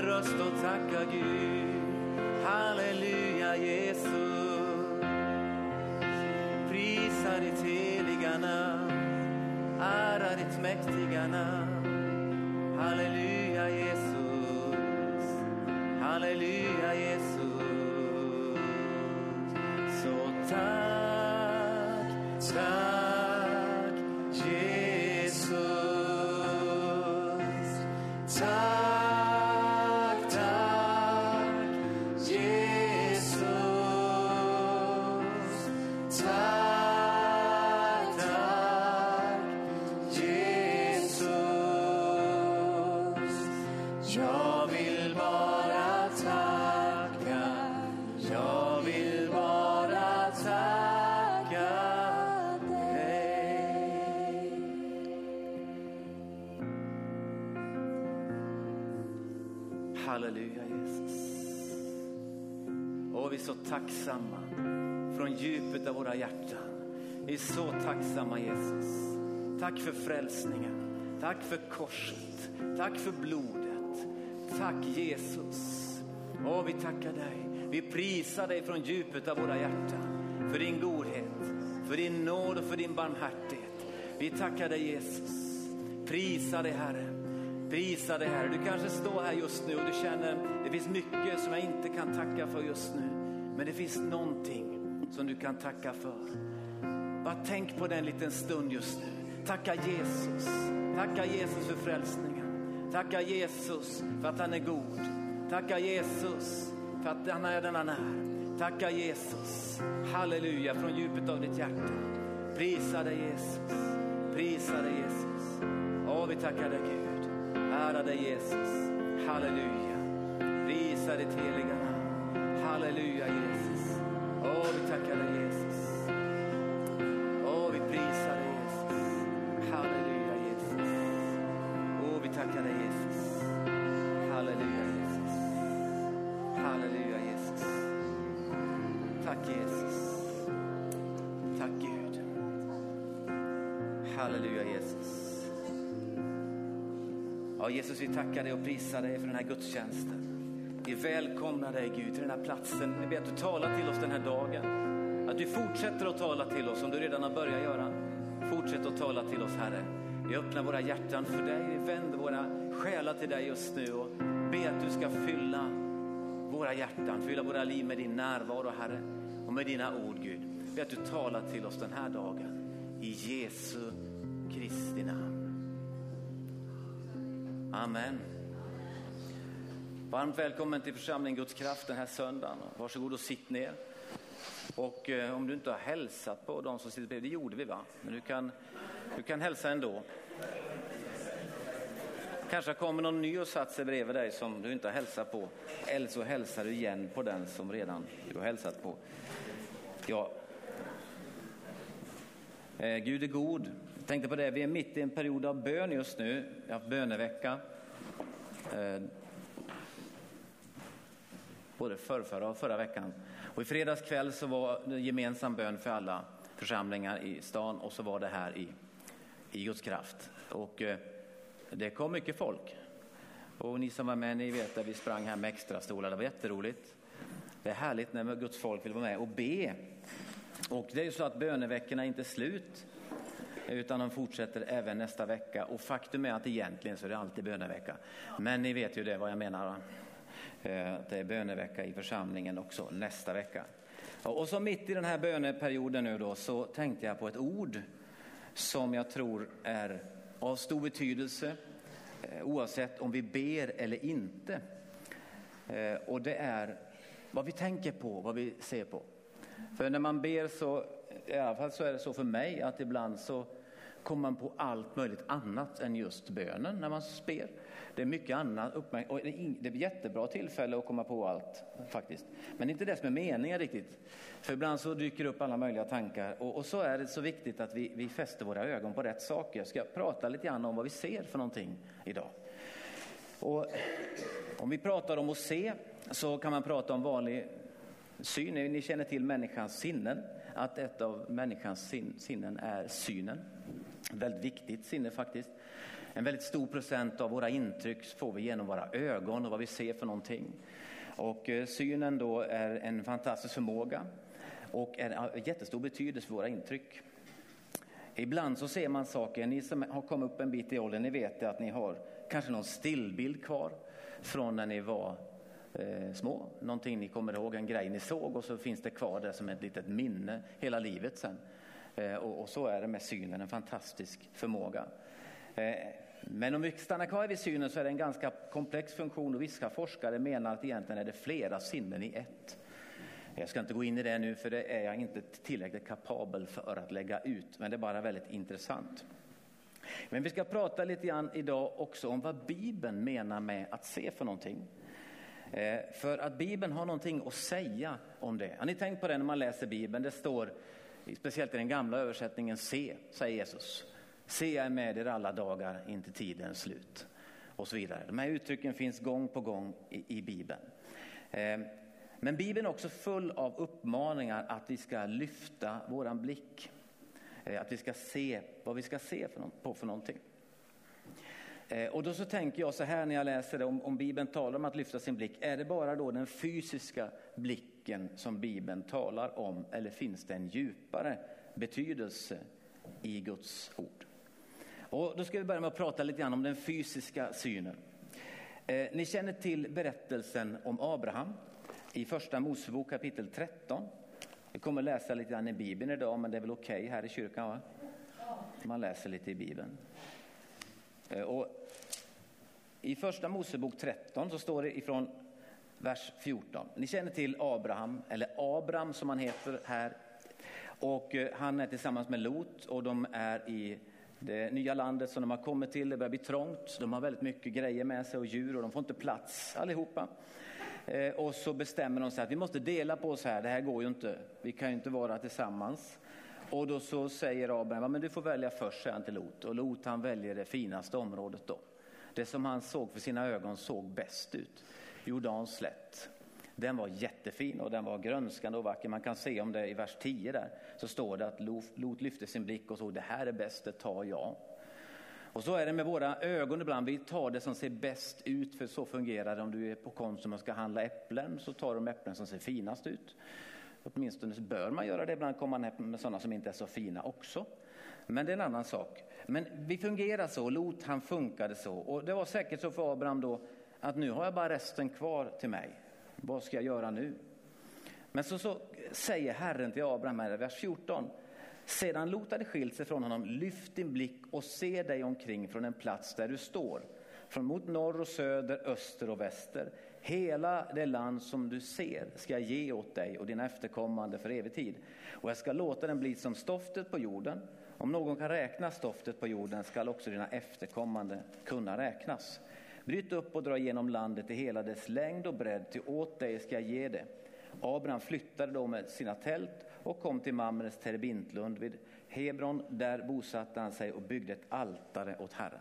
min röst och tacka Gud. Halleluja Jesus. Prisa ditt heliga namn, ära ditt mäktiga namn. Halleluja Jesus, halleluja Jesus. Så tack, tacksamma från djupet av våra hjärtan. Vi är så tacksamma Jesus. Tack för frälsningen. Tack för korset. Tack för blodet. Tack Jesus. Åh, vi tackar dig. Vi prisar dig från djupet av våra hjärtan. För din godhet, för din nåd och för din barmhärtighet. Vi tackar dig Jesus. Prisa dig Herre. Prisa dig Herre. Du kanske står här just nu och du känner det finns mycket som jag inte kan tacka för just nu. Men det finns någonting som du kan tacka för. Bara tänk på den en liten stund just nu. Tacka Jesus. Tacka Jesus för frälsningen. Tacka Jesus för att han är god. Tacka Jesus för att han är den han är. Tacka Jesus. Halleluja från djupet av ditt hjärta. Prisa dig Jesus. Prisa dig Jesus. Åh, vi tackar dig Gud. Ära dig Jesus. Halleluja. Prisa ditt heliga namn. Halleluja Jesus. Åh, vi tackar dig Jesus. Åh, vi prisar dig Jesus. Halleluja Jesus. Åh, vi tackar dig Jesus. Halleluja Jesus. Halleluja Jesus. Tack Jesus. Tack Gud. Halleluja Jesus. Ja, Jesus, vi tackar dig och prisar dig för den här gudstjänsten. Vi välkomnar dig Gud till den här platsen. Vi ber att du talar till oss den här dagen. Att du fortsätter att tala till oss som du redan har börjat göra. Fortsätt att tala till oss Herre. Vi öppnar våra hjärtan för dig. Vi vänder våra själar till dig just nu och ber att du ska fylla våra hjärtan, fylla våra liv med din närvaro Herre och med dina ord Gud. Vi ber att du talar till oss den här dagen. I Jesu Kristi namn. Amen. Varmt välkommen till församlingen Guds kraft den här söndagen. Varsågod och sitt ner. Och eh, om du inte har hälsat på de som sitter bredvid, det gjorde vi va? Men du kan, du kan hälsa ändå. Kanske kommer någon ny och satt sig bredvid dig som du inte har hälsat på. Eller så hälsar du igen på den som redan du har hälsat på. Ja. Eh, Gud är god. Jag tänkte på det, vi är mitt i en period av bön just nu. Vi har haft bönevecka. Eh, både förrförra och förra veckan. Och I fredags kväll så var det gemensam bön för alla församlingar i stan och så var det här i, i Guds kraft. Och eh, det kom mycket folk. Och ni som var med, ni vet att vi sprang här med extra stolar. Det var jätteroligt. Det är härligt när Guds folk vill vara med och be. Och det är ju så att böneveckorna är inte slut utan de fortsätter även nästa vecka. Och faktum är att egentligen så är det alltid bönevecka. Men ni vet ju det vad jag menar. Va? Eh, det är bönevecka i församlingen också nästa vecka. Och så mitt i den här böneperioden nu då så tänkte jag på ett ord som jag tror är av stor betydelse eh, oavsett om vi ber eller inte. Eh, och det är vad vi tänker på, vad vi ser på. För när man ber så, i alla fall så är det så för mig att ibland så kommer man på allt möjligt annat än just bönen när man ber. Det är mycket annat och det är ett jättebra tillfälle att komma på allt faktiskt. Men inte det som är meningen riktigt. För ibland så dyker det upp alla möjliga tankar och, och så är det så viktigt att vi, vi fäster våra ögon på rätt saker. Jag ska prata lite grann om vad vi ser för någonting idag. Och om vi pratar om att se så kan man prata om vanlig syn. Ni ni känner till människans sinnen, att ett av människans sin, sinnen är synen. Väldigt viktigt sinne faktiskt. En väldigt stor procent av våra intryck får vi genom våra ögon och vad vi ser för någonting. Och eh, synen då är en fantastisk förmåga och är jättestor betydelse för våra intryck. Ibland så ser man saker, ni som har kommit upp en bit i åldern, ni vet att ni har kanske någon stillbild kvar från när ni var eh, små. Någonting ni kommer ihåg, en grej ni såg och så finns det kvar där som ett litet minne hela livet sen. Eh, och, och, så är det med synen, en fantastisk förmåga. Eh, men om vi stannar kvar vid synen så är det en ganska komplex funktion och vissa forskare menar att egentligen är det flera sinnen i ett. Jag ska inte gå in i det nu för det är jag inte tillräckligt kapabel för att lägga ut, men det är bara väldigt intressant. Men vi ska prata lite grann idag också om vad Bibeln menar med att se för någonting. Eh, för att Bibeln har någonting att säga om det. Har ni tänkt på det när man läser Bibeln? Det står, speciellt i den gamla översättningen, se, säger Jesus. Se, jag är med er alla dagar inte tidens slut. Och så vidare. De här uttrycken finns gång på gång i, i Bibeln. Eh, men Bibeln är också full av uppmaningar att vi ska lyfta våran blick. Eh, att vi ska se vad vi ska se på för någonting. Eh, och då så tänker jag så här när jag läser det, om, om Bibeln talar om att lyfta sin blick, är det bara då den fysiska blicken som Bibeln talar om eller finns det en djupare betydelse i Guds ord? Och då ska vi börja med att prata lite grann om den fysiska synen. Eh, ni känner till berättelsen om Abraham i första Mosebok kapitel 13. Vi kommer läsa lite grann i Bibeln idag, men det är väl okej okay här i kyrkan? Va? Man läser lite i Bibeln. Eh, och I första Mosebok 13 så står det ifrån vers 14. Ni känner till Abraham, eller Abram som han heter här. Och eh, han är tillsammans med Lot och de är i det nya landet som de har kommit till. Det börjar bli trångt. De har väldigt mycket grejer med sig och djur och de får inte plats allihopa. Eh, och så bestämmer de sig att vi måste dela på oss här, det här går ju inte. Vi kan ju inte vara tillsammans. Och då så säger Abraham, men du får välja först, säger han till Lot. Och Lot han väljer det finaste området då. Det som han såg för sina ögon såg bäst ut. Jordans slätt. Den var jättefin och den var grönskande och vacker. Man kan se om det i vers 10 där. Så står det att Lot lyfte sin blick och såg, det här är bäst, det tar jag. Och så är det med våra ögon ibland, vi tar det som ser bäst ut, för så fungerar det om du är på Konsum och ska handla äpplen, så tar du de äpplen som ser finast ut. Åtminstone bör man göra det, ibland kommer man med sådana som inte är så fina också. Men det är en annan sak. Men vi fungerar så, Lot han funkade så. Och det var säkert så för Abraham då, att nu har jag bara resten kvar till mig. Vad ska jag göra nu? Men så, så säger Herren till Abraham här i vers 14, sedan Lot hade skilt sig från honom, lyft din blick och se dig omkring från en plats där du står. Från mot norr och söder, öster och väster. Hela det land som du ser ska jag ge åt dig och dina efterkommande för evig tid. Och jag ska låta den bli som stoftet på jorden. Om någon kan räkna stoftet på jorden skall också dina efterkommande kunna räknas. Bryt upp och dra igenom landet i hela dess längd och bredd, till åt dig ska jag ge det. Abraham flyttade då med sina tält och kom till Mamres terebintlund vid Hebron. Där bosatte han sig och byggde ett altare åt Herren.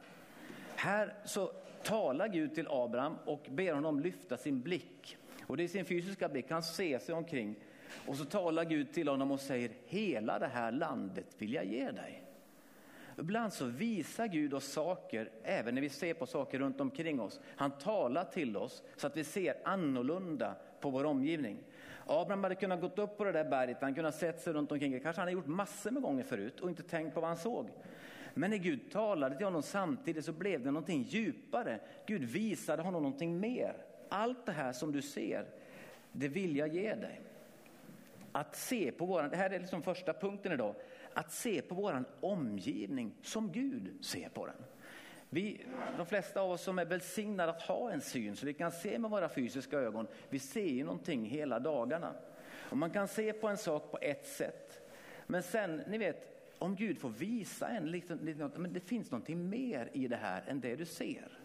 Här så talar Gud till Abraham och ber honom lyfta sin blick. Och det är sin fysiska blick, han ser sig omkring. Och så talar Gud till honom och säger, hela det här landet vill jag ge dig. Ibland så visar Gud oss saker, även när vi ser på saker runt omkring oss. Han talar till oss så att vi ser annorlunda på vår omgivning. Abraham hade kunnat gått upp på det där berget, han kunde ha sett sig runt omkring. Det kanske han hade gjort massor med gånger förut och inte tänkt på vad han såg. Men när Gud talade till honom samtidigt så blev det någonting djupare. Gud visade honom någonting mer. Allt det här som du ser, det vill jag ge dig. Att se på våran, det här är liksom första punkten idag, att se på våran omgivning som Gud ser på den. Vi, de flesta av oss som är välsignade att ha en syn så vi kan se med våra fysiska ögon, vi ser ju någonting hela dagarna. Och man kan se på en sak på ett sätt. Men sen, ni vet, om Gud får visa en, liksom, men det finns någonting mer i det här än det du ser.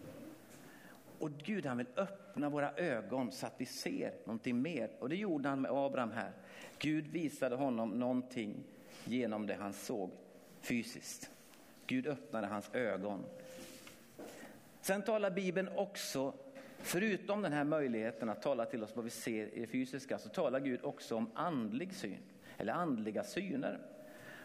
Och Gud han vill öppna våra ögon så att vi ser någonting mer. Och det gjorde han med Abraham här. Gud visade honom någonting genom det han såg fysiskt. Gud öppnade hans ögon. Sen talar Bibeln också, förutom den här möjligheten att tala till oss vad vi ser i det fysiska, så talar Gud också om andlig syn, eller andliga syner.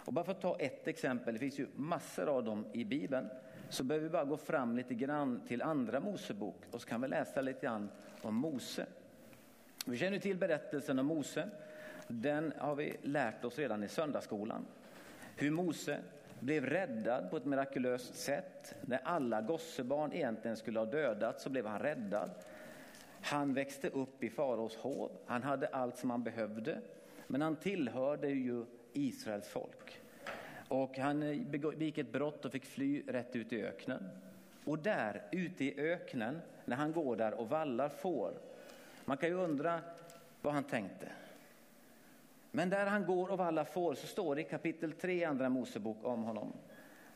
Och bara för att ta ett exempel, det finns ju massor av dem i Bibeln, så behöver vi bara gå fram lite grann till andra Mosebok och så kan vi läsa lite grann om Mose. Vi känner till berättelsen om Mose. Den har vi lärt oss redan i söndagsskolan. Hur Mose blev räddad på ett mirakulöst sätt. När alla gossebarn egentligen skulle ha dödats så blev han räddad. Han växte upp i faraos hov. Han hade allt som han behövde. Men han tillhörde ju Israels folk. Och han eh, begick ett brott och fick fly rätt ut i öknen. Och där ute i öknen, när han går där och vallar får, man kan ju undra vad han tänkte. Men där han går och vallar får så står det i kapitel 3 andra Mosebok om honom.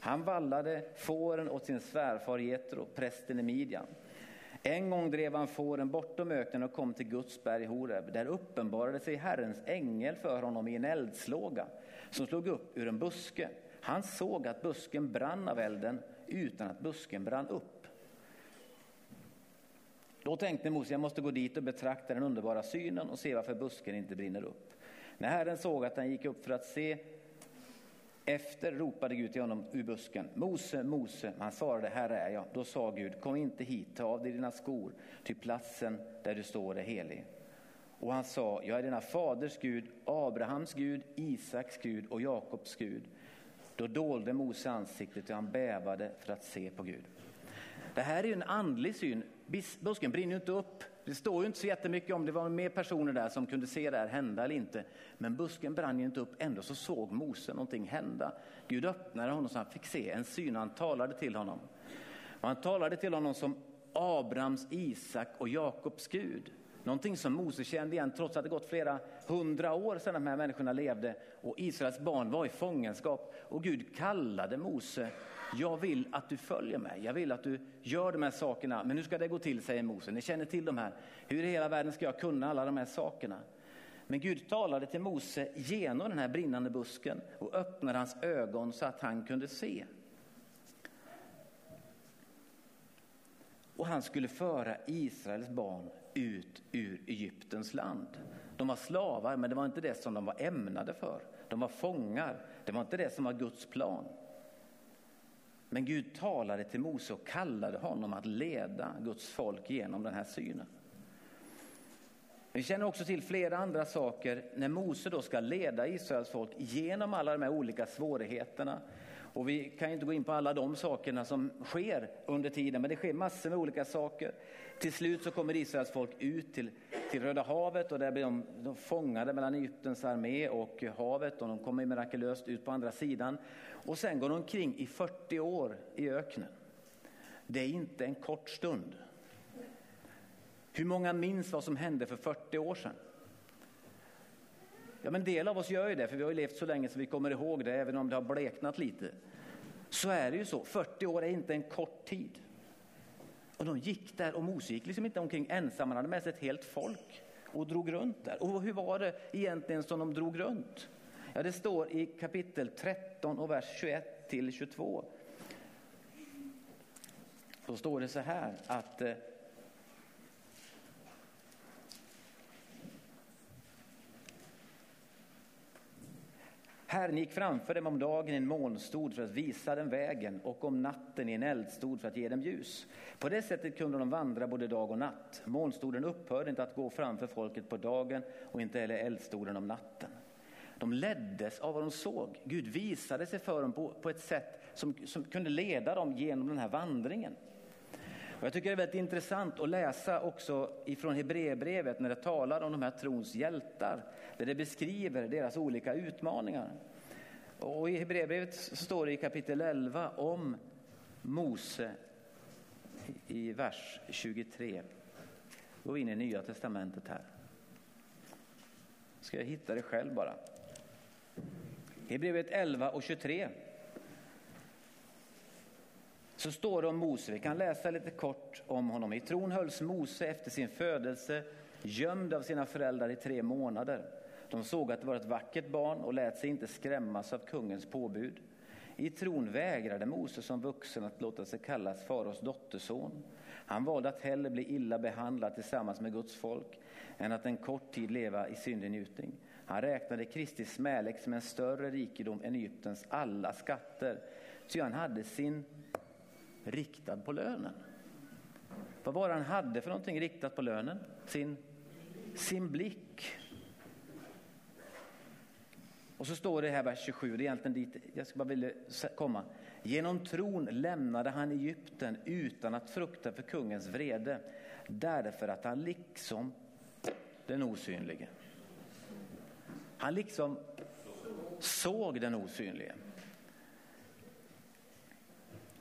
Han vallade fåren åt sin svärfar Jetro, prästen i Midjan. En gång drev han fåren bortom öknen och kom till Guds berg Horeb. Där uppenbarade sig Herrens ängel för honom i en eldslåga som slog upp ur en buske. Han såg att busken brann av elden utan att busken brann upp. Då tänkte Mose, jag måste gå dit och betrakta den underbara synen och se varför busken inte brinner upp. När Herren såg att han gick upp för att se efter ropade Gud till honom ur busken. Mose, Mose. Han svarade, här är jag. Då sa Gud, kom inte hit, ta av dig dina skor, till platsen där du står är helig. Och han sa, jag är dina faders Gud, Abrahams Gud, Isaks Gud och Jakobs Gud. Då dolde Mose ansiktet och han bävade för att se på Gud. Det här är en andlig syn. Busken brinner ju inte upp. Det står ju inte så jättemycket om det var mer personer där som kunde se det här hända eller inte. Men busken brann ju inte upp. Ändå så såg Mose någonting hända. Gud öppnade honom så han fick se en syn han talade till honom. Och han talade till honom som Abrahams, Isak och Jakobs Gud. Någonting som Mose kände igen trots att det gått flera hundra år sedan de här människorna levde och Israels barn var i fångenskap. Och Gud kallade Mose jag vill att du följer mig, jag vill att du gör de här sakerna. Men hur ska det gå till, säger Mose. Ni känner till de här. Hur i hela världen ska jag kunna alla de här sakerna? Men Gud talade till Mose genom den här brinnande busken och öppnade hans ögon så att han kunde se. Och han skulle föra Israels barn ut ur Egyptens land. De var slavar, men det var inte det som de var ämnade för. De var fångar, det var inte det som var Guds plan. Men Gud talade till Mose och kallade honom att leda Guds folk genom den här synen. Vi känner också till flera andra saker när Mose då ska leda Israels folk genom alla de här olika svårigheterna. Och vi kan inte gå in på alla de sakerna som sker under tiden, men det sker massor med olika saker. Till slut så kommer Israels folk ut till, till Röda havet och där blir de, de fångade mellan Egyptens armé och havet och de kommer mirakulöst ut på andra sidan. Och sen går de omkring i 40 år i öknen. Det är inte en kort stund. Hur många minns vad som hände för 40 år sedan? Ja, men en del av oss gör ju det, för vi har ju levt så länge så vi kommer ihåg det, även om det har bleknat lite. Så är det ju så. 40 år är inte en kort tid. Och de gick där och Mose gick liksom inte omkring ensam, han hade med sig ett helt folk och drog runt där. Och hur var det egentligen som de drog runt? Ja, det står i kapitel 13 och vers 21 till 22. Då står det så här att eh, Herren gick framför dem om dagen i en molnstod för att visa dem vägen och om natten i en eldstod för att ge dem ljus. På det sättet kunde de vandra både dag och natt. Molnstoden upphörde inte att gå framför folket på dagen och inte heller eldstoden om natten. De leddes av vad de såg. Gud visade sig för dem på, på ett sätt som, som kunde leda dem genom den här vandringen. Och jag tycker det är väldigt intressant att läsa också ifrån Hebreerbrevet när det talar om de här trons hjältar, där det beskriver deras olika utmaningar. Och i Hebreerbrevet står det i kapitel 11 om Mose i vers 23. Då går vi in i Nya Testamentet här. Ska jag hitta det själv bara. Hebreerbrevet 11 och 23 så står det om Mose, vi kan läsa lite kort om honom. I tron hölls Mose efter sin födelse gömd av sina föräldrar i tre månader. De såg att det var ett vackert barn och lät sig inte skrämmas av kungens påbud. I tron vägrade Mose som vuxen att låta sig kallas faraos dotterson. Han valde att hellre bli illa behandlad tillsammans med Guds folk än att en kort tid leva i syndig njutning. Han räknade Kristi smälek som en större rikedom än Egyptens alla skatter. Ty han hade sin riktad på lönen. Vad var det han hade för någonting riktat på lönen? Sin, sin blick. Och så står det här vers 27, det är egentligen dit jag bara vilja komma. Genom tron lämnade han Egypten utan att frukta för kungens vrede, därför att han liksom den osynlige. Han liksom såg den osynlige.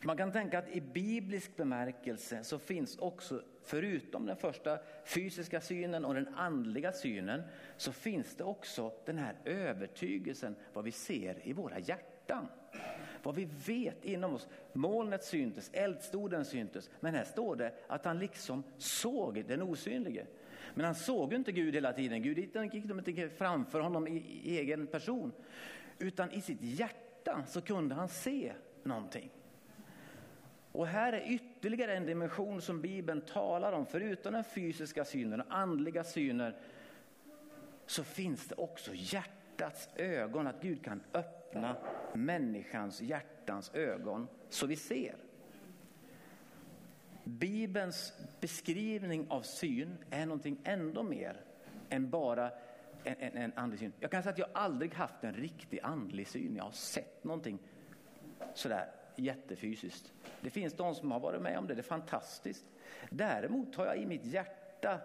Man kan tänka att i biblisk bemärkelse så finns också, förutom den första fysiska synen och den andliga synen, så finns det också den här övertygelsen vad vi ser i våra hjärtan. Vad vi vet inom oss. Molnet syntes, eldstoden syntes, men här står det att han liksom såg den osynlige. Men han såg inte Gud hela tiden. Gud gick inte framför honom i egen person, utan i sitt hjärta så kunde han se någonting. Och här är ytterligare en dimension som Bibeln talar om. Förutom den fysiska synen och andliga syner så finns det också hjärtats ögon. Att Gud kan öppna människans hjärtans ögon så vi ser. Bibelns beskrivning av syn är någonting ändå mer än bara en, en, en andlig syn. Jag kan säga att jag aldrig haft en riktig andlig syn. Jag har sett någonting sådär jättefysiskt. Det finns de som har varit med om det, det är fantastiskt. Däremot har jag i mitt hjärta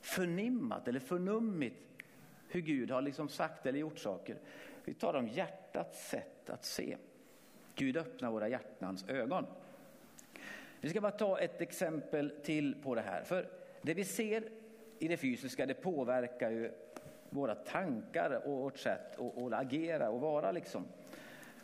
förnimmat eller förnummit hur Gud har liksom sagt eller gjort saker. Vi talar om hjärtats sätt att se. Gud öppnar våra hjärtans ögon. Vi ska bara ta ett exempel till på det här. För det vi ser i det fysiska det påverkar ju våra tankar och vårt sätt att agera och vara. Liksom.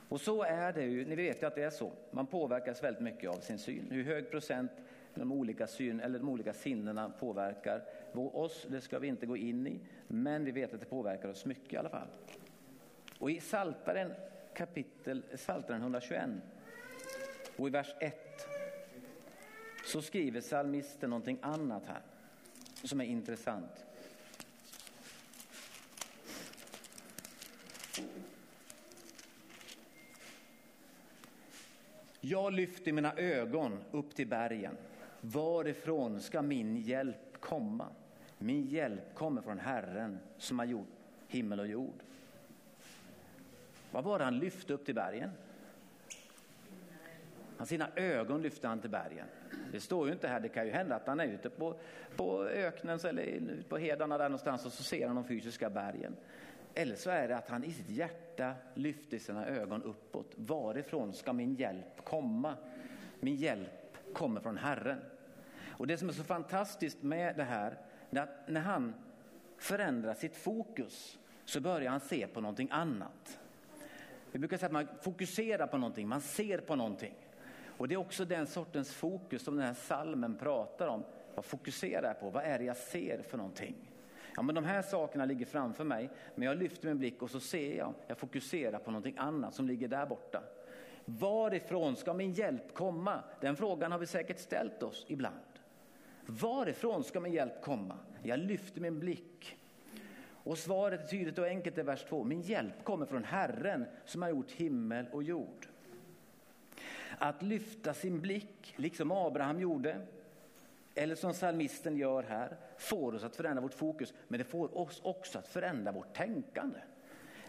Och så är det ju, ni vet ju att det är så. Man påverkas väldigt mycket av sin syn. Hur hög procent de olika, syn, eller de olika sinnena påverkar oss, det ska vi inte gå in i. Men vi vet att det påverkar oss mycket i alla fall. Och i Saltaren kapitel, Saltaren 121 och i vers 1 så skriver psalmisten någonting annat här som är intressant. Jag lyfter mina ögon upp till bergen. Varifrån ska min hjälp komma? Min hjälp kommer från Herren som har gjort himmel och jord. Vad var det han lyfte upp till bergen? Han, sina ögon lyfte han till bergen. Det står ju inte här, det kan ju hända att han är ute på, på öknen eller på hedarna där någonstans och så ser han de fysiska bergen. Eller så är det att han i sitt hjärta lyfter sina ögon uppåt. Varifrån ska min hjälp komma? Min hjälp kommer från Herren. Och det som är så fantastiskt med det här, är att när han förändrar sitt fokus så börjar han se på någonting annat. Vi brukar säga att man fokuserar på någonting, man ser på någonting. Och det är också den sortens fokus som den här salmen pratar om. Vad fokuserar jag på? Vad är det jag ser för någonting? Ja, men de här sakerna ligger framför mig, men jag lyfter min blick och så ser jag, jag fokuserar på någonting annat som ligger där borta. Varifrån ska min hjälp komma? Den frågan har vi säkert ställt oss ibland. Varifrån ska min hjälp komma? Jag lyfter min blick. Och svaret är tydligt och enkelt i vers 2. Min hjälp kommer från Herren som har gjort himmel och jord. Att lyfta sin blick, liksom Abraham gjorde, eller som salmisten gör här, får oss att förändra vårt fokus, men det får oss också att förändra vårt tänkande.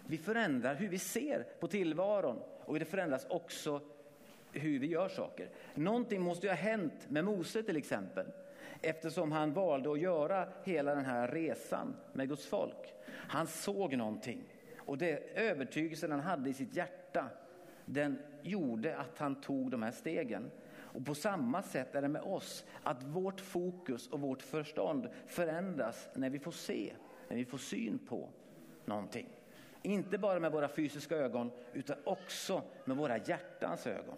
Vi förändrar hur vi ser på tillvaron och det förändras också hur vi gör saker. Någonting måste ju ha hänt med Mose till exempel, eftersom han valde att göra hela den här resan med Guds folk. Han såg någonting och det övertygelsen han hade i sitt hjärta, den gjorde att han tog de här stegen. Och på samma sätt är det med oss, att vårt fokus och vårt förstånd förändras när vi får se, när vi får syn på någonting. Inte bara med våra fysiska ögon utan också med våra hjärtans ögon.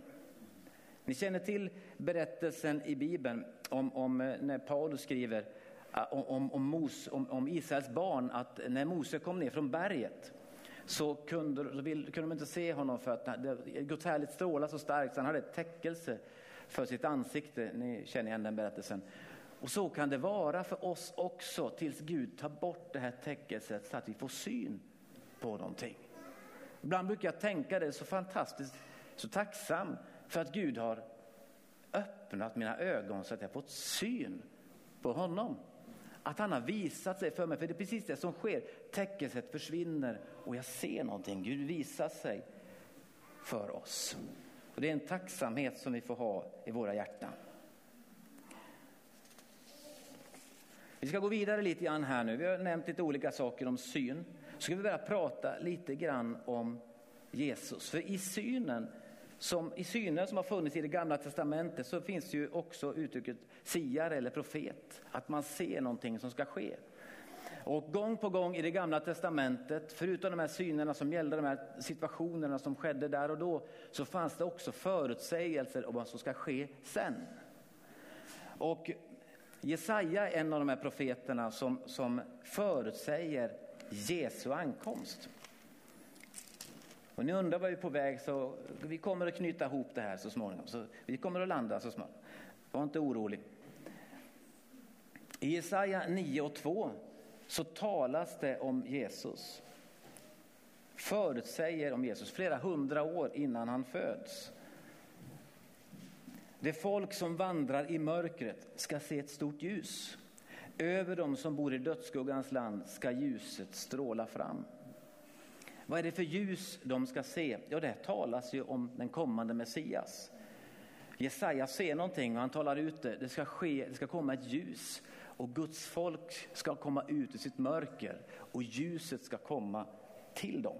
Ni känner till berättelsen i Bibeln om, om eh, när Paulus skriver eh, om, om, Mos, om, om Israels barn att när Mose kom ner från berget så kunde, så kunde de inte se honom för att Guds härligt strålade så starkt så han hade ett täckelse för sitt ansikte. Ni känner igen den berättelsen. Och så kan det vara för oss också tills Gud tar bort det här täckelset så att vi får syn på någonting. Ibland brukar jag tänka det så fantastiskt, så tacksam för att Gud har öppnat mina ögon så att jag fått syn på honom. Att han har visat sig för mig, för det är precis det som sker. Täckelset försvinner och jag ser någonting. Gud visar sig för oss. Och det är en tacksamhet som vi får ha i våra hjärtan. Vi ska gå vidare lite grann här nu. Vi har nämnt lite olika saker om syn. Så ska vi börja prata lite grann om Jesus. För i synen som, I synen som har funnits i det gamla testamentet så finns ju också uttrycket siare eller profet. Att man ser någonting som ska ske. Och gång på gång i det gamla testamentet, förutom de här synerna som gällde de här situationerna som skedde där och då, så fanns det också förutsägelser om vad som ska ske sen. Och Jesaja är en av de här profeterna som, som förutsäger Jesu ankomst. Och ni undrar var vi är på väg så vi kommer att knyta ihop det här så småningom. Så vi kommer att landa så småningom. Var inte orolig. I Jesaja 9 och 2 så talas det om Jesus. Förutsäger om Jesus flera hundra år innan han föds. Det folk som vandrar i mörkret ska se ett stort ljus. Över dem som bor i dödsskuggans land ska ljuset stråla fram. Vad är det för ljus de ska se? Ja, det talas ju om den kommande Messias. Jesaja ser någonting och han talar ut det. Det ska, ske, det ska komma ett ljus och Guds folk ska komma ut ur sitt mörker och ljuset ska komma till dem.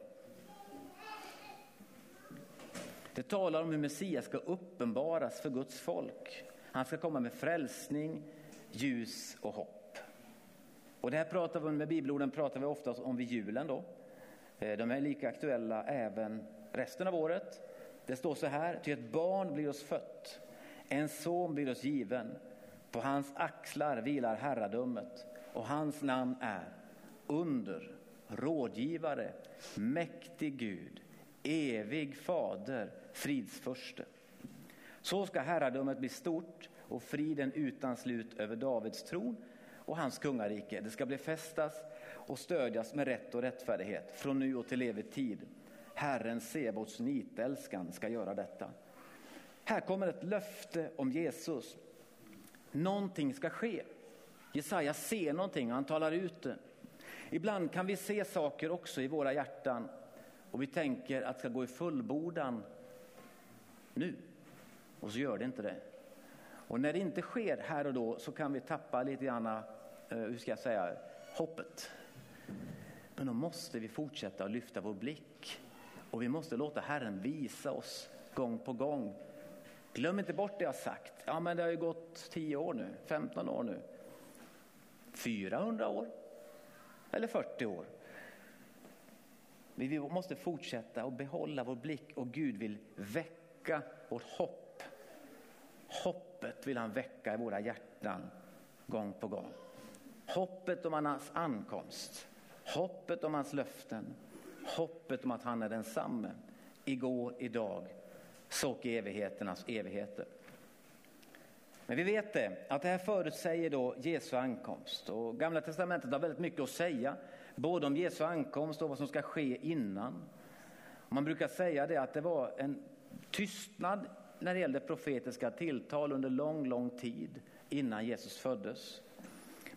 Det talar om hur Messias ska uppenbaras för Guds folk. Han ska komma med frälsning, ljus och hopp. Och det här pratar vi med bibelorden pratar vi ofta om vid julen då. Eh, de är lika aktuella även resten av året. Det står så här, ty ett barn blir oss fött, en son blir oss given. På hans axlar vilar herradömet och hans namn är under, rådgivare, mäktig Gud, evig fader, fridsförste. Så ska herradömet bli stort och friden utan slut över Davids tron och hans kungarike. Det ska bli fästas och stödjas med rätt och rättfärdighet från nu och till evig tid. Herren Sebaots nitälskan ska göra detta. Här kommer ett löfte om Jesus. Någonting ska ske. Jesaja ser någonting och han talar ut det. Ibland kan vi se saker också i våra hjärtan och vi tänker att det ska gå i fullbordan nu. Och så gör det inte det. Och när det inte sker här och då så kan vi tappa lite grann, eh, hur ska jag säga, hoppet. Men då måste vi fortsätta att lyfta vår blick och vi måste låta Herren visa oss gång på gång. Glöm inte bort det jag sagt. Ja, men det har ju gått 10 år nu, 15 år nu. 400 år eller 40 år. Vi måste fortsätta och behålla vår blick och Gud vill väcka vårt hopp. Hoppet vill han väcka i våra hjärtan gång på gång. Hoppet om hans ankomst, hoppet om hans löften, hoppet om att han är densamme igår, idag, så i evigheternas evigheter. Men vi vet det, att det här förutsäger då Jesu ankomst. Och Gamla Testamentet har väldigt mycket att säga, både om Jesu ankomst och vad som ska ske innan. Man brukar säga det att det var en tystnad när det gällde profetiska tilltal under lång, lång tid innan Jesus föddes.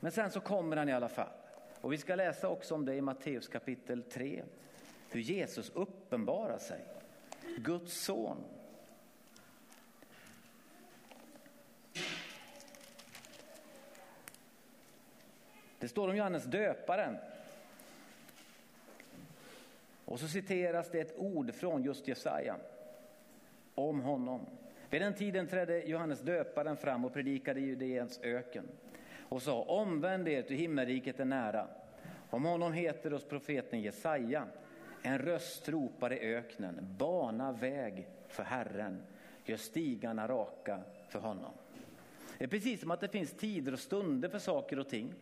Men sen så kommer han i alla fall. Och vi ska läsa också om det i Matteus kapitel 3. Hur Jesus uppenbarar sig. Guds son. Det står om Johannes döparen. Och så citeras det ett ord från just Jesaja om honom. Vid den tiden trädde Johannes döparen fram och predikade i Judeens öken och sa omvänd er till himmelriket är nära. Om honom heter hos profeten Jesaja en röst ropar i öknen, bana väg för Herren, gör stigarna raka för honom. Det är precis som att det finns tider och stunder för saker och ting.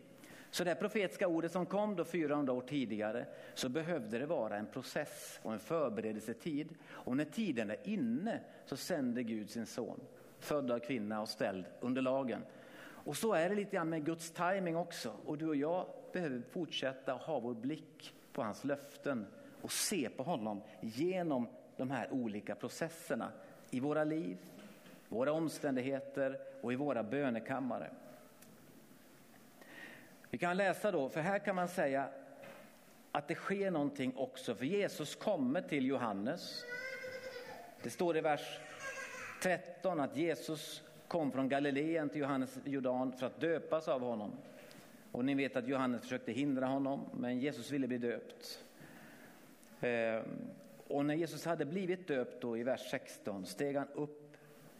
Så det profetiska ordet som kom då 400 år tidigare så behövde det vara en process och en förberedelsetid. Och när tiden är inne så sänder Gud sin son, född av kvinna och ställd under lagen. Och så är det lite grann med Guds timing också. Och du och jag behöver fortsätta ha vår blick på hans löften och se på honom genom de här olika processerna i våra liv, våra omständigheter och i våra bönekammare. Vi kan läsa då, för här kan man säga att det sker någonting också, för Jesus kommer till Johannes. Det står i vers 13 att Jesus kom från Galileen till Johannes Jordan för att döpas av honom. Och ni vet att Johannes försökte hindra honom, men Jesus ville bli döpt. Ehm, och när Jesus hade blivit döpt då i vers 16 steg han upp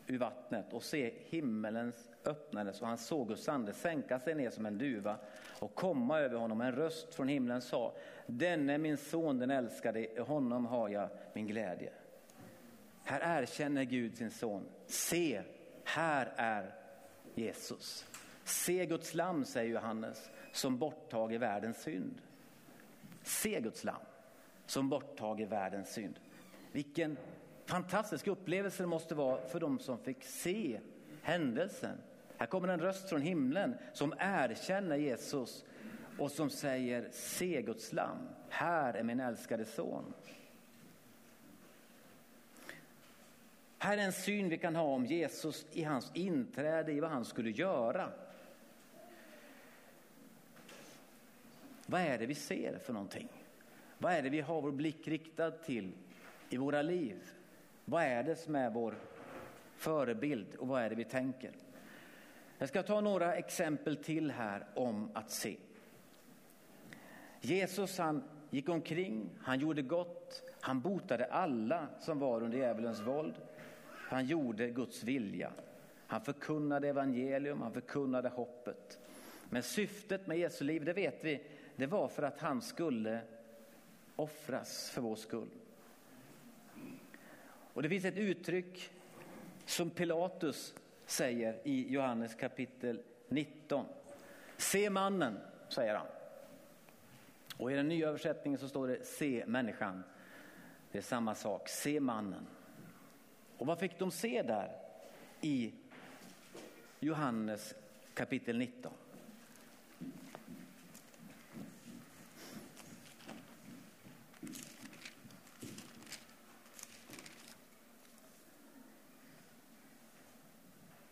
ur vattnet och se himmelens öppnades och han såg Guds ande sänka sig ner som en duva och komma över honom. En röst från himlen sa, denne min son den älskade, i honom har jag min glädje. Här erkänner Gud sin son. Se, här är Jesus. Se Guds lam, säger Johannes, som borttager världens synd. Se Guds lam som borttager världens synd. Vilken fantastisk upplevelse det måste vara för de som fick se händelsen. Här kommer en röst från himlen som erkänner Jesus och som säger se Guds lam, här är min älskade son. Här är en syn vi kan ha om Jesus i hans inträde i vad han skulle göra. Vad är det vi ser för någonting? Vad är det vi har vår blick riktad till i våra liv? Vad är det som är vår förebild och vad är det vi tänker? Jag ska ta några exempel till här om att se. Jesus han gick omkring, han gjorde gott, han botade alla som var under djävulens våld. Han gjorde Guds vilja. Han förkunnade evangelium, han förkunnade hoppet. Men syftet med Jesu liv, det vet vi, det var för att han skulle offras för vår skull. Och det finns ett uttryck som Pilatus säger i Johannes kapitel 19. Se mannen, säger han. Och i den nya översättningen så står det se människan. Det är samma sak, se mannen. Och vad fick de se där i Johannes kapitel 19?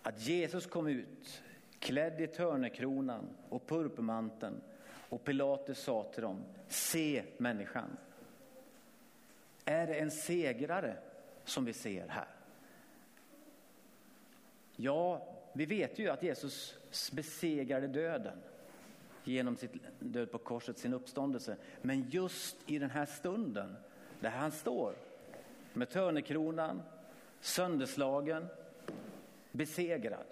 Att Jesus kom ut klädd i törnekronan och purpurmanteln och Pilatus sa till dem, se människan. Är det en segrare som vi ser här? Ja, vi vet ju att Jesus besegrade döden genom sitt död på korset, sin uppståndelse. Men just i den här stunden där han står med törnekronan, sönderslagen, besegrad.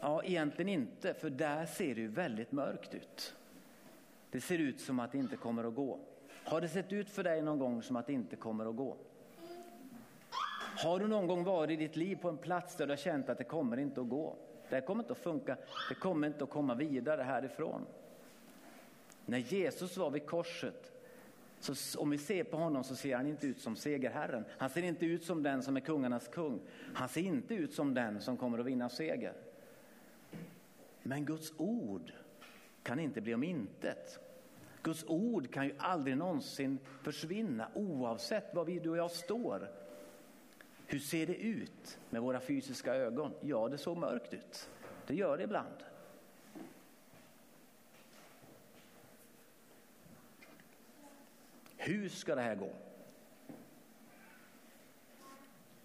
Ja, egentligen inte, för där ser det ju väldigt mörkt ut. Det ser ut som att det inte kommer att gå. Har det sett ut för dig någon gång som att det inte kommer att gå? Har du någon gång varit i ditt liv på en plats där du har känt att det kommer inte att gå? Det här kommer inte att funka, det kommer inte att komma vidare härifrån. När Jesus var vid korset så om vi ser på honom så ser han inte ut som segerherren. Han ser inte ut som den som är kungarnas kung. Han ser inte ut som den som kommer att vinna seger. Men Guds ord kan inte bli om intet. Guds ord kan ju aldrig någonsin försvinna oavsett var vi, du och jag står. Hur ser det ut med våra fysiska ögon? Ja, det såg mörkt ut. Det gör det ibland. Hur ska det här gå?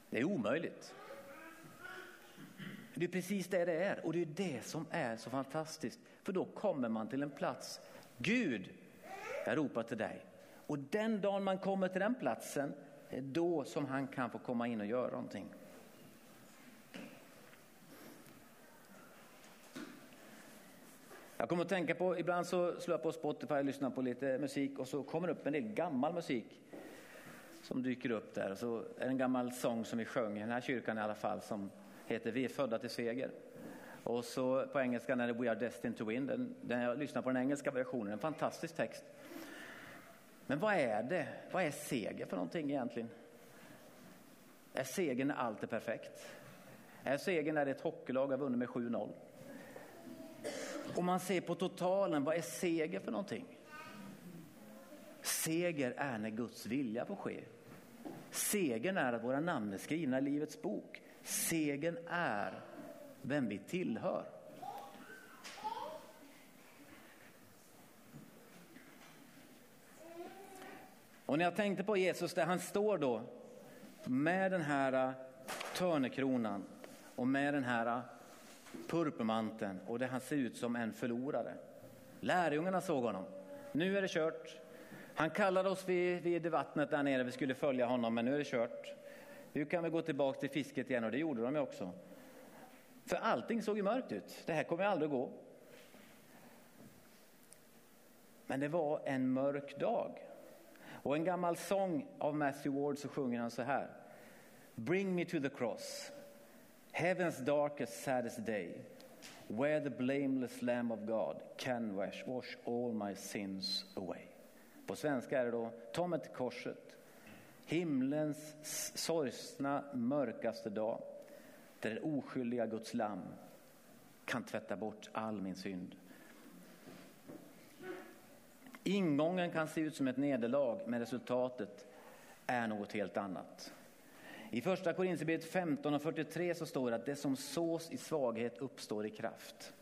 Det är omöjligt. Det är precis det det är och det är det som är så fantastiskt. För då kommer man till en plats. Gud, jag ropar till dig. Och den dagen man kommer till den platsen är då som han kan få komma in och göra någonting. Jag kommer att tänka på, ibland så slår jag på Spotify och lyssnar på lite musik och så kommer det upp en del gammal musik som dyker upp där. Så är det en gammal sång som vi sjöng i den här kyrkan i alla fall som heter Vi är födda till seger. Och så på engelska är det We are destined to win. Den, den jag lyssnar på den engelska versionen, en fantastisk text. Men vad är det? Vad är seger för någonting egentligen? Är segern när allt är perfekt? Är segern när ett hockeylag har vunnit med 7-0? Om man ser på totalen, vad är seger för någonting? Seger är när Guds vilja får ske. Segern är att våra namn är skrivna i Livets bok. Segern är vem vi tillhör. Och när jag tänkte på Jesus där han står då med den här äh, törnekronan och med den här äh, purpurmanteln och där han ser ut som en förlorare. Lärjungarna såg honom. Nu är det kört. Han kallade oss vid, vid vattnet där nere, vi skulle följa honom, men nu är det kört. Nu kan vi gå tillbaka till fisket igen och det gjorde de ju också. För allting såg ju mörkt ut. Det här kommer aldrig gå. Men det var en mörk dag. Och en gammal sång av Matthew Ward så sjunger han så här. Bring me to the cross, heaven's darkest saddest day, where the blameless lamb of God can wash, wash all my sins away. På svenska är det då, ta mig till korset, himlens sorgsna mörkaste dag, där det oskyldiga Guds lamm kan tvätta bort all min synd. Ingången kan se ut som ett nederlag, men resultatet är något helt annat. I första Korinthierbrevet 15 och 43 så står det att det som sås i svaghet uppstår i kraft.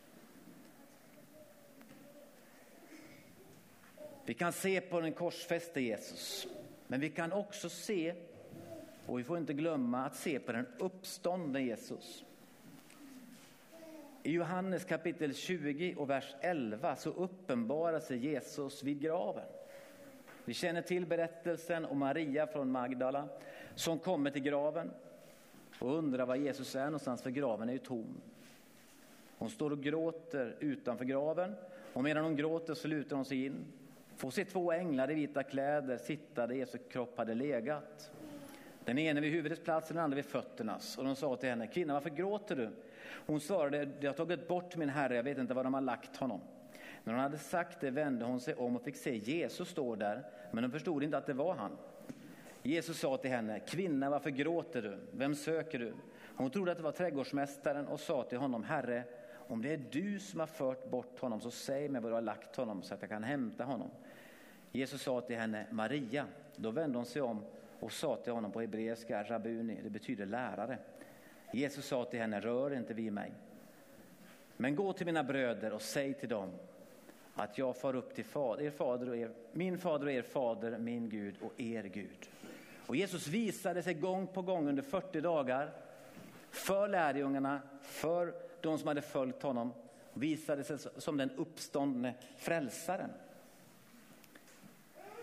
Vi kan se på den korsfäste Jesus, men vi kan också se, och vi får inte glömma att se på den uppståndne Jesus. I Johannes kapitel 20 och vers 11 så uppenbarar sig Jesus vid graven. Vi känner till berättelsen om Maria från Magdala som kommer till graven och undrar var Jesus är någonstans för graven är ju tom. Hon står och gråter utanför graven och medan hon gråter så lutar hon sig in. Får se två änglar i vita kläder sitta där Jesu kropp hade legat. Den ene vid huvudets plats och den andra vid fötternas. Och de sa till henne, kvinna varför gråter du? Hon svarade, de har tagit bort min herre, jag vet inte var de har lagt honom. När hon hade sagt det vände hon sig om och fick se Jesus stå där, men hon förstod inte att det var han. Jesus sa till henne, kvinna varför gråter du? Vem söker du? Hon trodde att det var trädgårdsmästaren och sa till honom, Herre, om det är du som har fört bort honom så säg mig var du har lagt honom så att jag kan hämta honom. Jesus sa till henne, Maria. Då vände hon sig om och sa till honom på hebreiska, rabuni, det betyder lärare. Jesus sa till henne, rör inte vid mig. Men gå till mina bröder och säg till dem att jag far upp till fader, er fader och er, min fader och er fader, min Gud och er Gud. Och Jesus visade sig gång på gång under 40 dagar för lärjungarna, för de som hade följt honom, visade sig som den uppståndne frälsaren.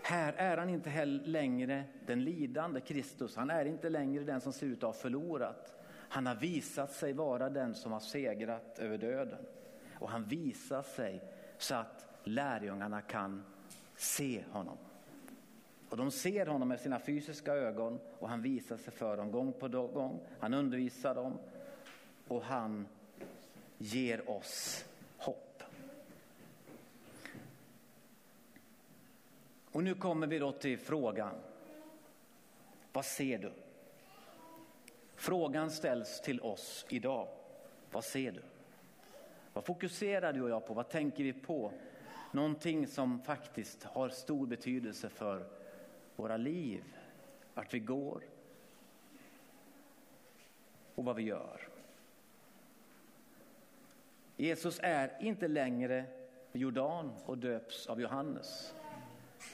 Här är han inte heller längre den lidande Kristus. Han är inte längre den som ser ut att ha förlorat. Han har visat sig vara den som har segrat över döden. Och han visar sig så att lärjungarna kan se honom. Och de ser honom med sina fysiska ögon och han visar sig för dem gång på gång. Han undervisar dem och han ger oss hopp. Och nu kommer vi då till frågan. Vad ser du? Frågan ställs till oss idag. Vad ser du? Vad fokuserar du och jag på? Vad tänker vi på? Någonting som faktiskt har stor betydelse för våra liv, vart vi går och vad vi gör. Jesus är inte längre Jordan och döps av Johannes.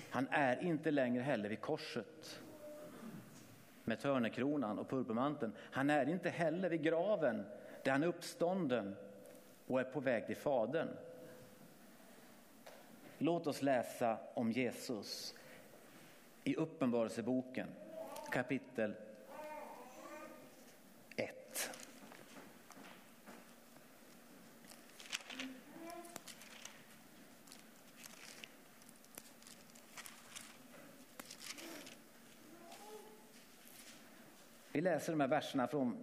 Han är inte längre heller vid korset med törnekronan och purpurmanteln. Han är inte heller vid graven där han är uppstånden och är på väg till Fadern. Låt oss läsa om Jesus i Uppenbarelseboken kapitel 1. Vi läser de här verserna från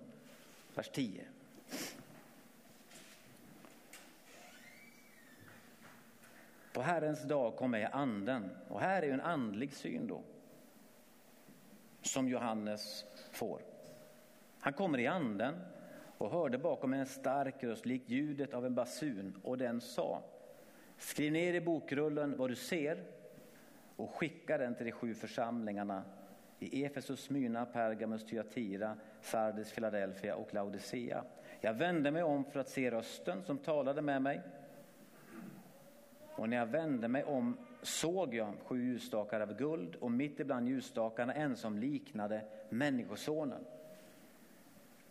vers 10. På Herrens dag kommer jag anden. Och här är ju en andlig syn då. Som Johannes får. Han kommer i anden och hörde bakom en stark röst likt ljudet av en basun och den sa Skriv ner i bokrullen vad du ser och skicka den till de sju församlingarna i Efesus, Smyrna, Pergamus, Thyatira, Sardes, Philadelphia och Laodicea. Jag vände mig om för att se rösten som talade med mig. Och när jag vände mig om såg jag sju ljusstakar av guld och mitt ibland ljusstakarna en som liknade Människosonen.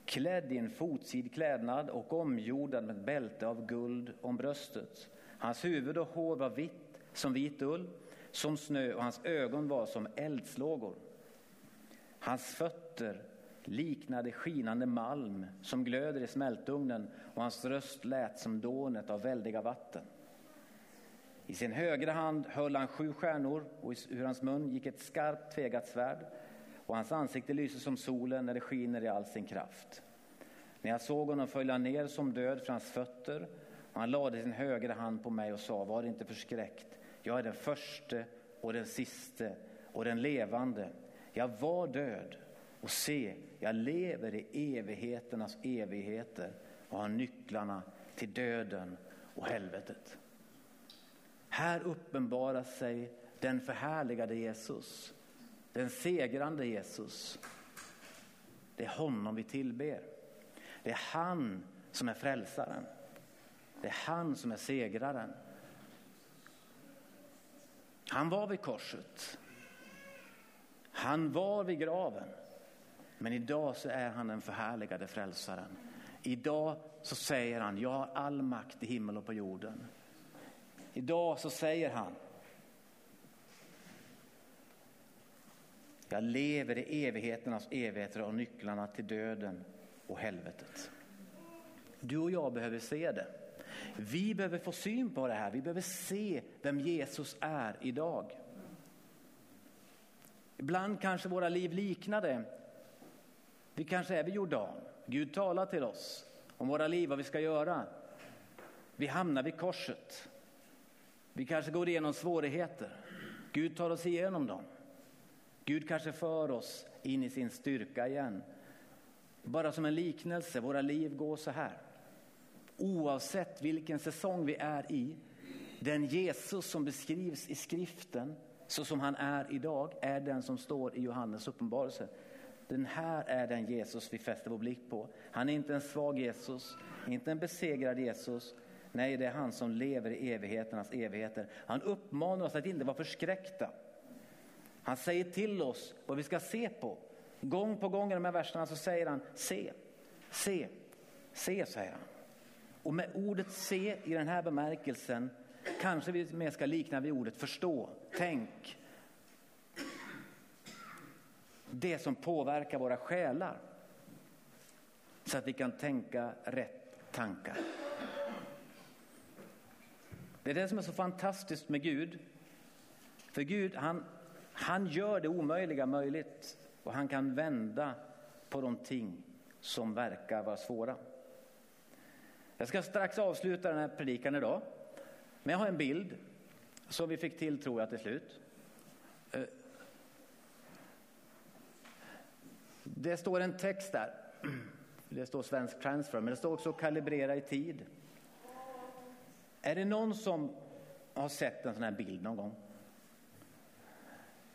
Klädd i en fotsid klädnad och omgjordad med ett bälte av guld om bröstet. Hans huvud och hår var vitt som vit ull, som snö och hans ögon var som eldslågor. Hans fötter liknade skinande malm som glöder i smältugnen och hans röst lät som dånet av väldiga vatten. I sin högra hand höll han sju stjärnor och ur hans mun gick ett skarpt tvegat svärd och hans ansikte lyser som solen när det skiner i all sin kraft. När jag såg honom föll han ner som död för hans fötter och han lade sin högra hand på mig och sa, var inte förskräckt. Jag är den förste och den siste och den levande. Jag var död och se, jag lever i evigheternas evigheter och har nycklarna till döden och helvetet. Här uppenbarar sig den förhärligade Jesus, den segrande Jesus. Det är honom vi tillber. Det är han som är frälsaren. Det är han som är segraren. Han var vid korset. Han var vid graven. Men idag så är han den förhärligade frälsaren. Idag så säger han, jag har all makt i himmel och på jorden. Idag så säger han, jag lever i evigheternas evigheter och nycklarna till döden och helvetet. Du och jag behöver se det. Vi behöver få syn på det här. Vi behöver se vem Jesus är idag. Ibland kanske våra liv liknar det. Vi kanske är vid Jordan. Gud talar till oss om våra liv, vad vi ska göra. Vi hamnar vid korset. Vi kanske går igenom svårigheter. Gud tar oss igenom dem. Gud kanske för oss in i sin styrka igen. Bara som en liknelse, våra liv går så här. Oavsett vilken säsong vi är i, den Jesus som beskrivs i skriften så som han är idag är den som står i Johannes uppenbarelse. Den här är den Jesus vi fäster vår blick på. Han är inte en svag Jesus, inte en besegrad Jesus. Nej, det är han som lever i evigheternas evigheter. Han uppmanar oss att inte vara förskräckta. Han säger till oss vad vi ska se på. Gång på gång i de här verserna så säger han se, se, se säger han. Och med ordet se i den här bemärkelsen kanske vi mer ska likna vid ordet förstå, tänk. Det som påverkar våra själar så att vi kan tänka rätt tankar. Det är det som är så fantastiskt med Gud. För Gud, han, han gör det omöjliga möjligt och han kan vända på de ting som verkar vara svåra. Jag ska strax avsluta den här predikan idag. Men jag har en bild som vi fick till tror jag till slut. Eh, det står en text där. Det står svensk transfer, men det står också kalibrera i tid. Är det någon som har sett en sån här bild någon gång?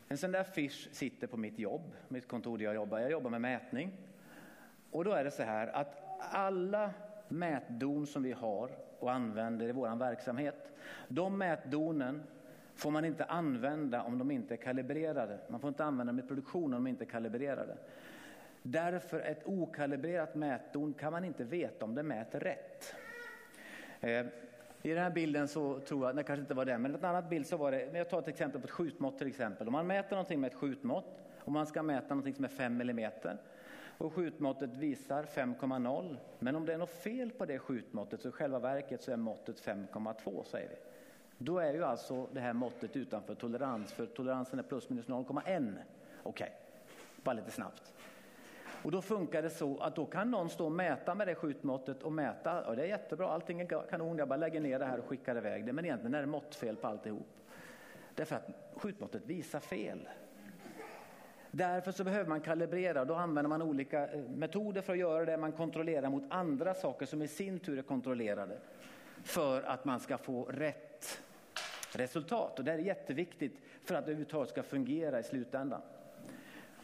En sån där affisch sitter på mitt jobb, mitt kontor där jag jobbar. Jag jobbar med mätning. Och då är det så här att alla mätdon som vi har och använder i vår verksamhet, de mätdonen får man inte använda om de inte är kalibrerade. Man får inte använda dem i produktion om de inte är kalibrerade. Därför ett okalibrerat mätdon kan man inte veta om det mäter rätt. Eh, i den här bilden så tror jag, det kanske inte var det, men en annan bild så var det, jag tar ett exempel på ett skjutmått till exempel. Om man mäter någonting med ett skjutmått och man ska mäta någonting som är 5 mm och skjutmåttet visar 5,0. Men om det är något fel på det skjutmåttet så i själva verket så är måttet 5,2 säger vi. Då är ju alltså det här måttet utanför tolerans, för toleransen är plus minus 0,1. Okej, okay. bara lite snabbt. Och då funkar det så att då kan någon stå och mäta med det skjutmåttet och mäta, och det är jättebra, allting är kanon, jag bara lägger ner det här och skickar iväg det. Men egentligen är det måttfel på alltihop. Därför att skjutmåttet visar fel. Därför så behöver man kalibrera. Då använder man olika eh, metoder för att göra det. Man kontrollerar mot andra saker som i sin tur är kontrollerade för att man ska få rätt resultat. Och det är jätteviktigt för att det överhuvudtaget ska fungera i slutändan.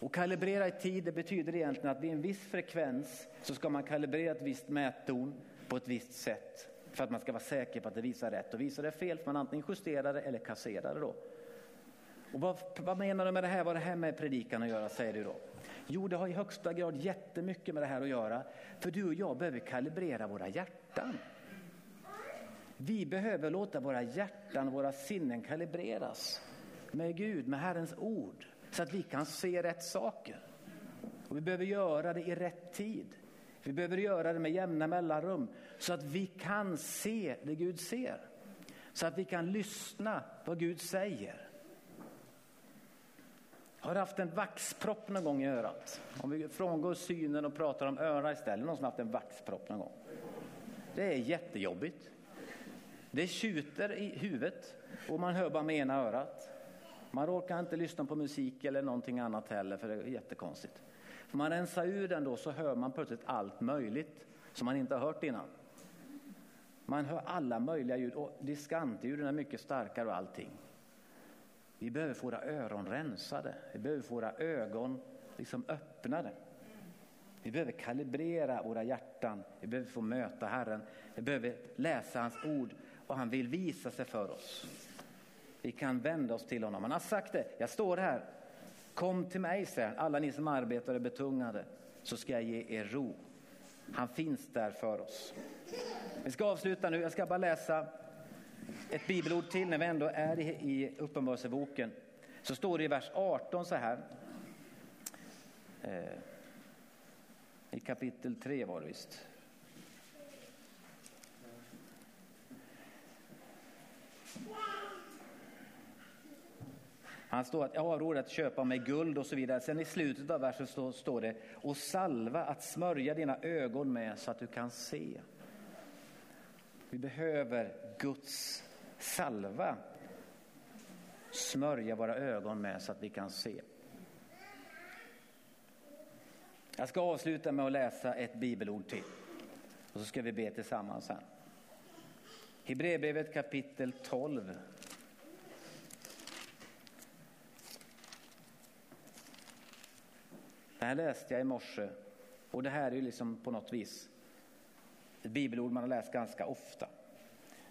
Och kalibrera i tid det betyder egentligen att vid en viss frekvens så ska man kalibrera ett visst mätton på ett visst sätt för att man ska vara säker på att det visar rätt. Och visar det fel får man antingen justera det eller kassera det då. Och vad, vad menar du med det här? Vad har det här med predikan att göra säger du då? Jo, det har i högsta grad jättemycket med det här att göra. För du och jag behöver kalibrera våra hjärtan. Vi behöver låta våra hjärtan och våra sinnen kalibreras med Gud, med Herrens ord, så att vi kan se rätt saker. Och vi behöver göra det i rätt tid. Vi behöver göra det med jämna mellanrum så att vi kan se det Gud ser. Så att vi kan lyssna vad Gud säger. Har du haft en vaxpropp någon gång i örat? Om vi frångår synen och pratar om öra istället. Någon som har haft en vaxpropp någon gång? Det är jättejobbigt. Det tjuter i huvudet och man hör bara med ena örat. Man råkar inte lyssna på musik eller någonting annat heller för det är jättekonstigt. För man rensar ur den då så hör man plötsligt allt möjligt som man inte har hört innan. Man hör alla möjliga ljud och diskantljuden är mycket starkare och allting. Vi behöver få våra öron rensade. Vi behöver få våra ögon liksom öppnade. Vi behöver kalibrera våra hjärtan. Vi behöver få möta Herren. Vi behöver läsa hans ord och han vill visa sig för oss. Vi kan vända oss till honom. Han har sagt det. Jag står här. Kom till mig, säger alla ni som arbetar och är betungade, så ska jag ge er ro. Han finns där för oss. Vi ska avsluta nu. Jag ska bara läsa ett bibelord till när vi ändå är i, i Uppenbarelseboken. Så står det i vers 18 så här. Eh, I kapitel 3 var det visst. Han står att jag har råd att köpa mig guld och så vidare. Sen i slutet av versen står, står det och salva att smörja dina ögon med så att du kan se. Vi behöver Guds salva. Smörja våra ögon med så att vi kan se. Jag ska avsluta med att läsa ett bibelord till. Och så ska vi be tillsammans sen. Hebreerbrevet kapitel 12. Det här läste jag i morse och det här är liksom på något vis ett bibelord man har läst ganska ofta.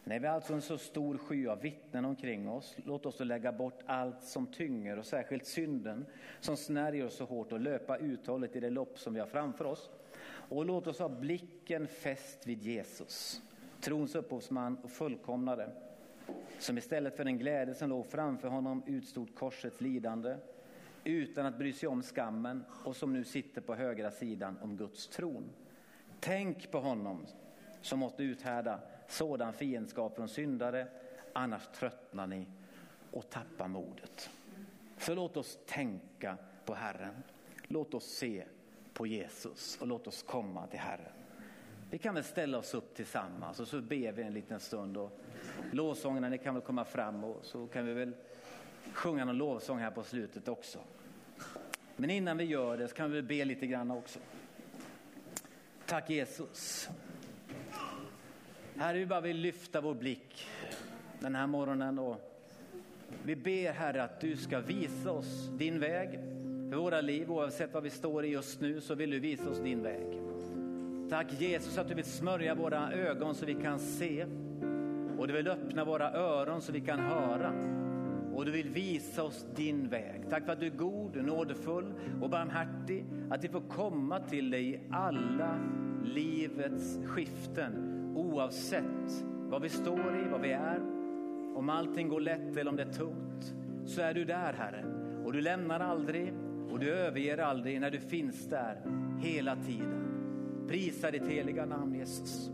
När vi alltså en så stor sky av vittnen omkring oss, låt oss då lägga bort allt som tynger och särskilt synden som snärjer oss så hårt och löpa uthålligt i det lopp som vi har framför oss. Och låt oss ha blicken fäst vid Jesus, trons upphovsman och fullkomnare, som istället för den glädje som låg framför honom utstod korsets lidande utan att bry sig om skammen och som nu sitter på högra sidan om Guds tron. Tänk på honom som måste uthärda sådan fiendskap från syndare, annars tröttnar ni och tappar modet. Så låt oss tänka på Herren. Låt oss se på Jesus och låt oss komma till Herren. Vi kan väl ställa oss upp tillsammans och så ber vi en liten stund. Och lovsångerna ni kan väl komma fram och så kan vi väl sjunga någon lovsång här på slutet också. Men innan vi gör det så kan vi be lite grann också. Tack Jesus. Herre, vi bara vill lyfta vår blick den här morgonen och vi ber Herre att du ska visa oss din väg för våra liv. Oavsett vad vi står i just nu så vill du visa oss din väg. Tack Jesus att du vill smörja våra ögon så vi kan se och du vill öppna våra öron så vi kan höra och du vill visa oss din väg. Tack för att du är god, nådefull och barmhärtig. Att vi får komma till dig i alla livets skiften oavsett vad vi står i, vad vi är. Om allting går lätt eller om det är tungt så är du där Herre. Och du lämnar aldrig och du överger aldrig när du finns där hela tiden. Prisa ditt heliga namn Jesus.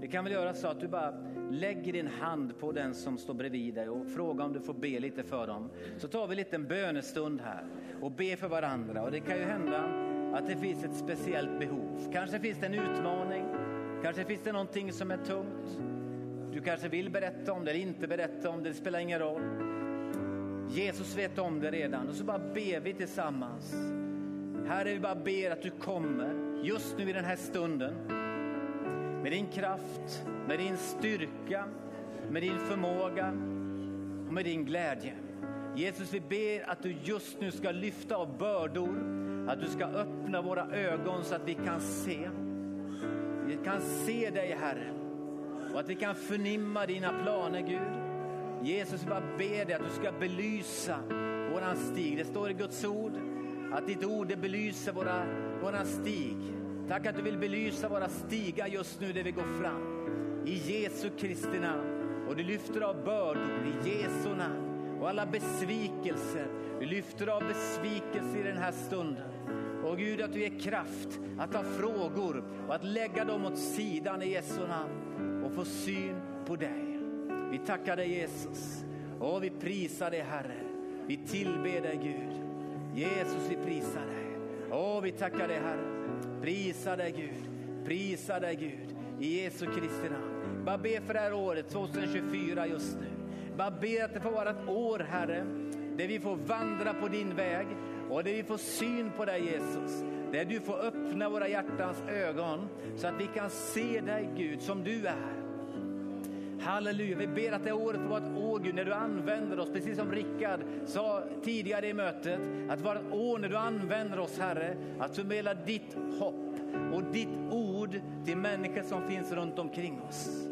Vi kan väl göra så att du bara lägger din hand på den som står bredvid dig och frågar om du får be lite för dem. Så tar vi en liten bönestund här och ber för varandra. Och det kan ju hända att det finns ett speciellt behov. Kanske finns det en utmaning. Kanske finns det någonting som är tungt. Du kanske vill berätta om det eller inte berätta om det, det spelar ingen roll. Jesus vet om det redan och så bara ber vi tillsammans. Herre, vi bara ber att du kommer just nu i den här stunden med din kraft, med din styrka, med din förmåga och med din glädje. Jesus, vi ber att du just nu ska lyfta av bördor, att du ska öppna våra ögon så att vi kan se. Vi kan se dig, Herre, och att vi kan förnimma dina planer, Gud. Jesus, vi ber dig att du ska belysa våran stig. Det står i Guds ord att ditt ord det belyser våra, våran stig. Tack att du vill belysa våra stigar just nu där vi går fram. I Jesu Kristi namn. Och du lyfter av bördor i Jesu namn. Och alla besvikelser. Du lyfter av besvikelser i den här stunden. Och Gud att du ger kraft att ta frågor och att lägga dem åt sidan i Jesu namn. Och få syn på dig. Vi tackar dig Jesus. Och vi prisar dig Herre. Vi tillber dig Gud. Jesus vi prisar dig. Och vi tackar dig Herre. Prisa dig Gud. Prisa dig Gud. I Jesu Kristi namn. Bara be för det här året 2024 just nu. Bara be att det får vara ett år Herre. Där vi får vandra på din väg. Och där vi får syn på dig Jesus. Där du får öppna våra hjärtans ögon. Så att vi kan se dig Gud som du är. Halleluja, vi ber att det året får vara ett år Gud när du använder oss, precis som Rickard sa tidigare i mötet, att det ett år när du använder oss Herre, att förmedla ditt hopp och ditt ord till människor som finns runt omkring oss.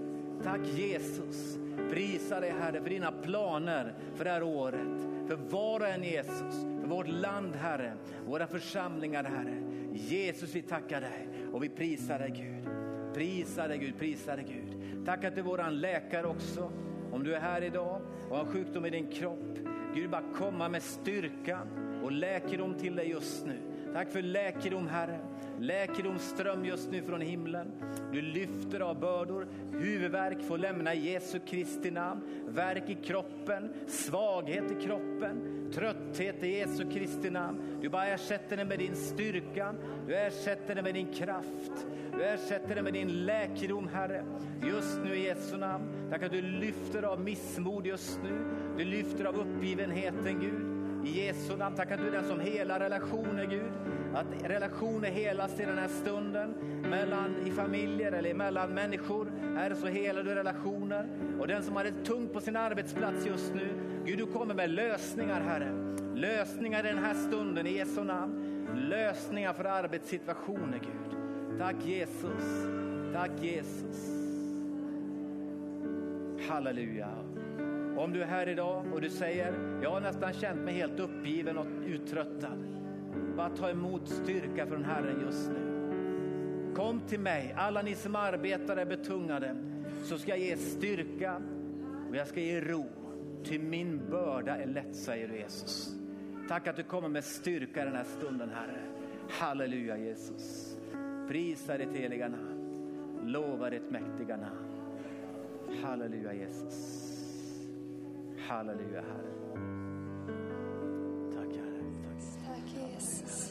Tack Jesus, prisa dig Herre för dina planer för det här året, för var och en Jesus, för vårt land Herre, våra församlingar Herre. Jesus vi tackar dig och vi prisar dig Gud. Prisa dig Gud, prisa dig Gud. Tack att du är våran läkare också. Om du är här idag och har sjukdom i din kropp. Gud, bara komma med styrka och läkedom till dig just nu. Tack för läkedom Herre. Läkedomsström just nu från himlen. Du lyfter av bördor. Huvudvärk får lämna Jesu Kristi namn. Värk i kroppen, svaghet i kroppen, trötthet i Jesu Kristi namn. Du bara ersätter det med din styrka. Du ersätter det med din kraft. Du ersätter det med din läkedom Herre. Just nu i Jesu namn. Tack att du lyfter av missmod just nu. Du lyfter av uppgivenheten Gud. I Jesu namn, tackar du den som helar relationer Gud. Att relationer helas i den här stunden. Mellan i familjer eller mellan människor. Herre så helar du relationer. Och den som har det tungt på sin arbetsplats just nu. Gud du kommer med lösningar Herre. Lösningar i den här stunden i Jesu namn. Lösningar för arbetssituationer Gud. Tack Jesus. Tack Jesus. Halleluja. Om du är här idag och du säger, jag har nästan känt mig helt uppgiven och uttröttad. Bara ta emot styrka från Herren just nu. Kom till mig, alla ni som arbetar är betungade, så ska jag ge styrka och jag ska ge ro. Till min börda är lätt, säger du Jesus. Tack att du kommer med styrka den här stunden, Herre. Halleluja Jesus. Prisa ditt heliga namn. Lova ditt mäktiga namn. Halleluja Jesus. Halleluja Herre. Tack Herre. Tack, Tack Jesus.